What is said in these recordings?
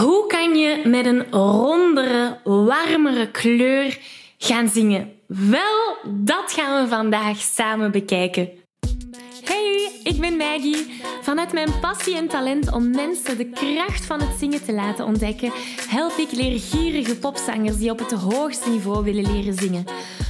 Hoe kan je met een rondere, warmere kleur gaan zingen? Wel, dat gaan we vandaag samen bekijken. Hey, ik ben Maggie. Vanuit mijn passie en talent om mensen de kracht van het zingen te laten ontdekken, help ik leergierige popzangers die op het hoogste niveau willen leren zingen.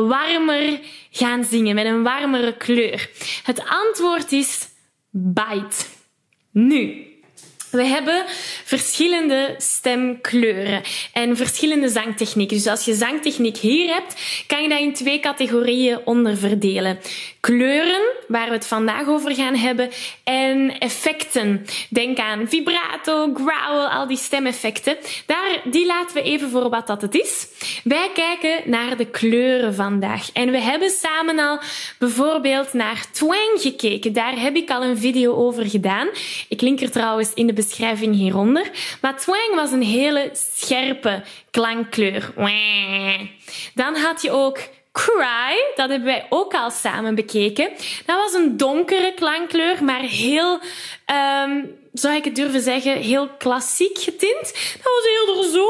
warmer gaan zingen, met een warmere kleur? Het antwoord is bite. Nu, we hebben verschillende stemkleuren en verschillende zangtechnieken. Dus als je zangtechniek hier hebt, kan je dat in twee categorieën onderverdelen. Kleuren, waar we het vandaag over gaan hebben, en effecten. Denk aan vibrato, growl, al die stemeffecten. Daar, die laten we even voor wat dat het is. Wij kijken naar de kleuren vandaag. En we hebben samen al bijvoorbeeld naar twang gekeken. Daar heb ik al een video over gedaan. Ik link er trouwens in de beschrijving hieronder. Maar twang was een hele scherpe klankkleur. Dan had je ook Cry, dat hebben wij ook al samen bekeken. Dat was een donkere klankkleur, maar heel, um, zou ik het durven zeggen, heel klassiek getint. Dat was heel zo,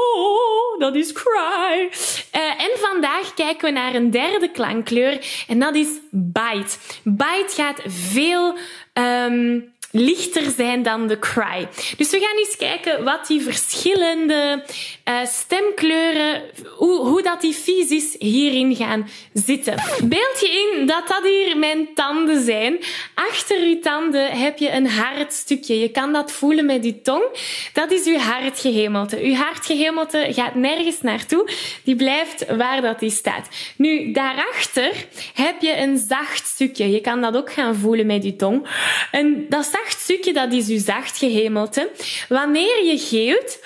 dat is Cry. Uh, en vandaag kijken we naar een derde klankkleur en dat is Bite. Bite gaat veel... Um, lichter zijn dan de cry. Dus we gaan eens kijken wat die verschillende uh, stemkleuren, hoe, hoe dat die fysisch hierin gaan zitten. Beeld je in dat dat hier mijn tanden zijn. Achter uw tanden heb je een hard stukje. Je kan dat voelen met je tong. Dat is uw hartgehemelte. Uw hartgehemelte gaat nergens naartoe. Die blijft waar dat die staat. Nu, daarachter heb je een zacht stukje. Je kan dat ook gaan voelen met je tong. En dat zacht dat is je zacht gehemelte. Wanneer je geeuwt,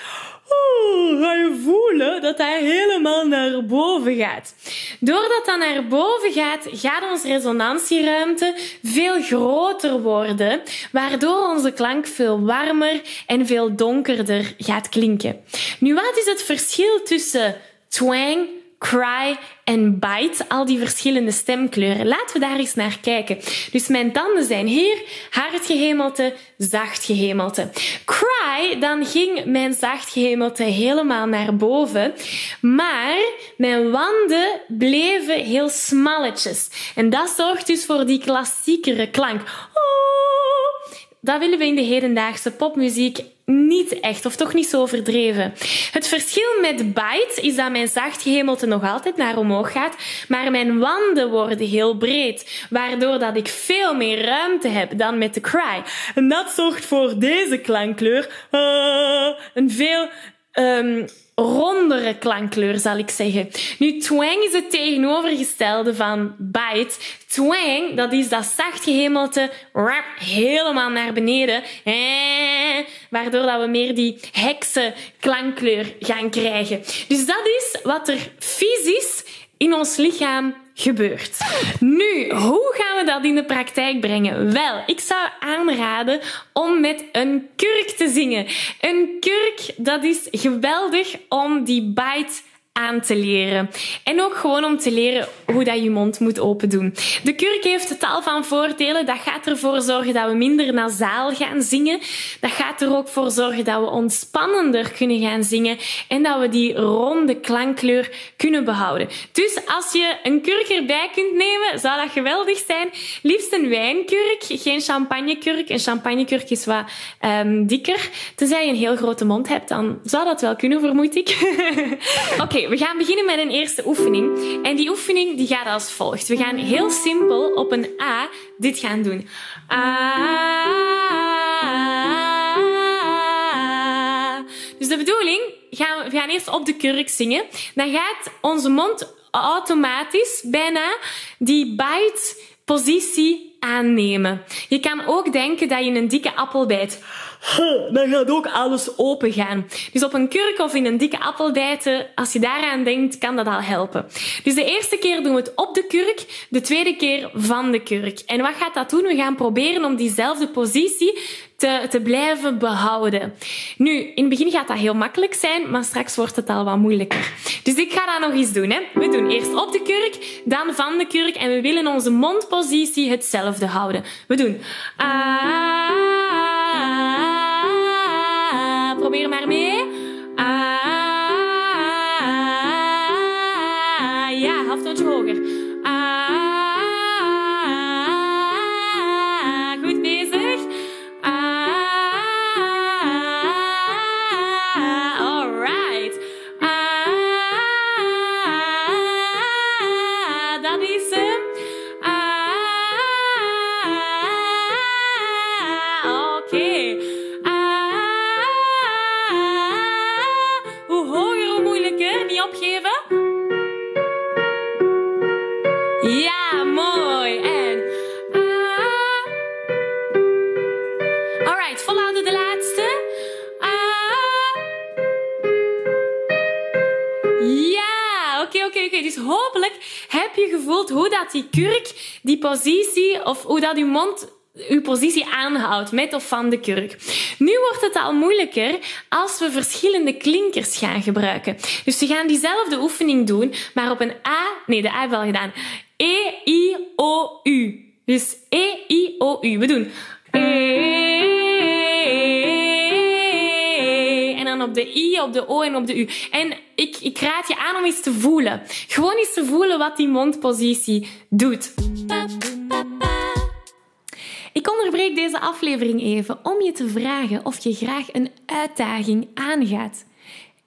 ga je voelen dat hij helemaal naar boven gaat. Doordat dat naar boven gaat, gaat onze resonantieruimte veel groter worden, waardoor onze klank veel warmer en veel donkerder gaat klinken. Nu, wat is het verschil tussen twang, cry en bite, al die verschillende stemkleuren. Laten we daar eens naar kijken. Dus mijn tanden zijn hier, hard gehemelte, zacht gehemelte. Cry, dan ging mijn zacht gehemelte helemaal naar boven, maar mijn wanden bleven heel smalletjes. En dat zorgt dus voor die klassiekere klank. Dat willen we in de hedendaagse popmuziek niet echt, of toch niet zo overdreven. Het verschil met bite is dat mijn zachtgehemelte nog altijd naar omhoog gaat, maar mijn wanden worden heel breed, waardoor dat ik veel meer ruimte heb dan met de cry. En dat zorgt voor deze klankkleur, uh, een veel um, rondere klankkleur, zal ik zeggen. Nu, twang is het tegenovergestelde van bite. Twang, dat is dat zacht gehemelte, rap, helemaal naar beneden, eh, waardoor dat we meer die heksen klankkleur gaan krijgen. Dus dat is wat er fysisch in ons lichaam gebeurt. Nu, hoe gaan dat in de praktijk brengen? Wel, ik zou aanraden om met een kurk te zingen. Een kurk, dat is geweldig om die bite aan te leren. En ook gewoon om te leren hoe dat je mond moet open doen. De kurk heeft tal van voordelen. Dat gaat ervoor zorgen dat we minder nasaal gaan zingen. Dat gaat er ook voor zorgen dat we ontspannender kunnen gaan zingen en dat we die ronde klankkleur kunnen behouden. Dus als je een kurk erbij kunt nemen, zou dat geweldig zijn. Liefst een wijnkurk, geen champagnekurk. Een champagnekurk is wat um, dikker. Tenzij je een heel grote mond hebt, dan zou dat wel kunnen, vermoed ik. Oké, we gaan beginnen met een eerste oefening. En die oefening die gaat als volgt. We gaan heel simpel op een A dit gaan doen. A. Dus de bedoeling, gaan we, gaan eerst op de kurk zingen. Dan gaat onze mond automatisch bijna die bite positie aannemen. Je kan ook denken dat je een dikke appel bijt dan gaat ook alles open gaan. Dus op een kurk of in een dikke appel bijten, als je daaraan denkt, kan dat al helpen. Dus de eerste keer doen we het op de kurk, de tweede keer van de kurk. En wat gaat dat doen? We gaan proberen om diezelfde positie te, te blijven behouden. Nu, in het begin gaat dat heel makkelijk zijn, maar straks wordt het al wat moeilijker. Dus ik ga dat nog eens doen. Hè. We doen eerst op de kurk, dan van de kurk en we willen onze mondpositie hetzelfde houden. We doen... Ah, Probeer Mooi. En... Ah. Alright, volhouden de laatste. Ah. Ja, oké, oké, oké. Dus hopelijk heb je gevoeld hoe dat die kurk, die positie, of hoe dat je mond uw positie aanhoudt met of van de kurk. Nu wordt het al moeilijker als we verschillende klinkers gaan gebruiken. Dus we gaan diezelfde oefening doen, maar op een A, nee, de A wel gedaan. E, I, O, U. Dus E, I, O, U. We doen E. En dan op de I, op de O en op de U. En ik, ik raad je aan om eens te voelen. Gewoon eens te voelen wat die mondpositie doet. Ik onderbreek deze aflevering even om je te vragen of je graag een uitdaging aangaat.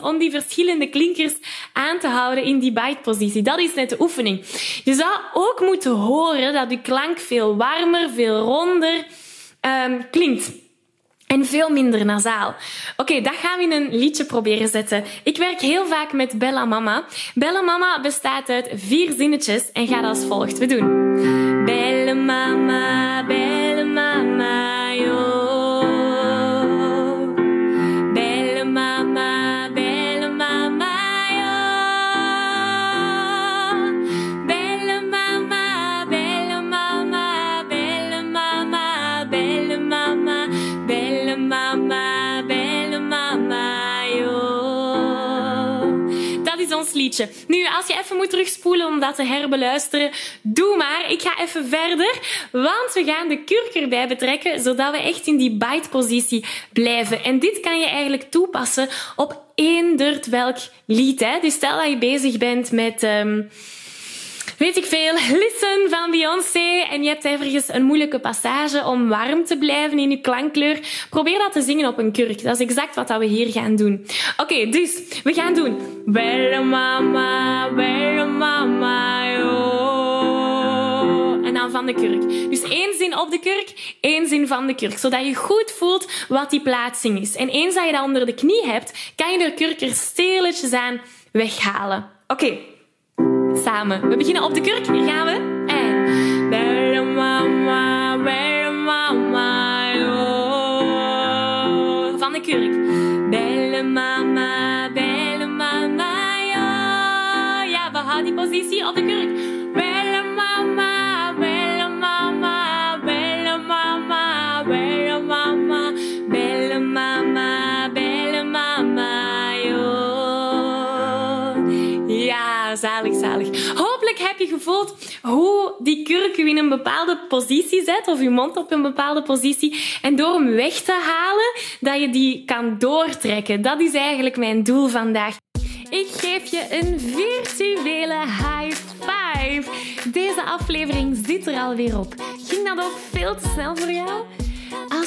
om die verschillende klinkers aan te houden in die bite-positie. Dat is net de oefening. Je zou ook moeten horen dat je klank veel warmer, veel ronder um, klinkt. En veel minder nasaal. Oké, dat gaan we in een liedje proberen zetten. Ik werk heel vaak met Bella Mama. Bella Mama bestaat uit vier zinnetjes en gaat als volgt. We doen. Bella Mama, Bella Nu, als je even moet terugspoelen om dat te herbeluisteren, doe maar. Ik ga even verder, want we gaan de kurk erbij betrekken, zodat we echt in die bite-positie blijven. En dit kan je eigenlijk toepassen op eendert welk lied. Hè? Dus stel dat je bezig bent met... Um, weet ik veel, Listen van Beyoncé en je hebt ergens een moeilijke passage om warm te blijven in je klankkleur, probeer dat te zingen op een kurk. Dat is exact wat we hier gaan doen. Oké, dus we gaan doen. Belle mama, belle mama, yo. En dan van de kurk. Dus één zin op de kurk, één zin van de kurk. Zodat je goed voelt wat die plaatsing is. En eens dat je dat onder de knie hebt, kan je de kurk er stilletjes aan weghalen. Oké, samen. We beginnen op de kurk. Hier gaan we. En... Belle mama, belle mama, oh. Van de kurk. Belle mama, belle mama, yo. Ja, we houden die positie op de kurk. Zalig, zalig. Hopelijk heb je gevoeld hoe die kurk u in een bepaalde positie zet, of uw mond op een bepaalde positie. En door hem weg te halen, dat je die kan doortrekken. Dat is eigenlijk mijn doel vandaag. Ik geef je een virtuele high five. Deze aflevering zit er alweer op. Ging dat ook veel te snel voor jou?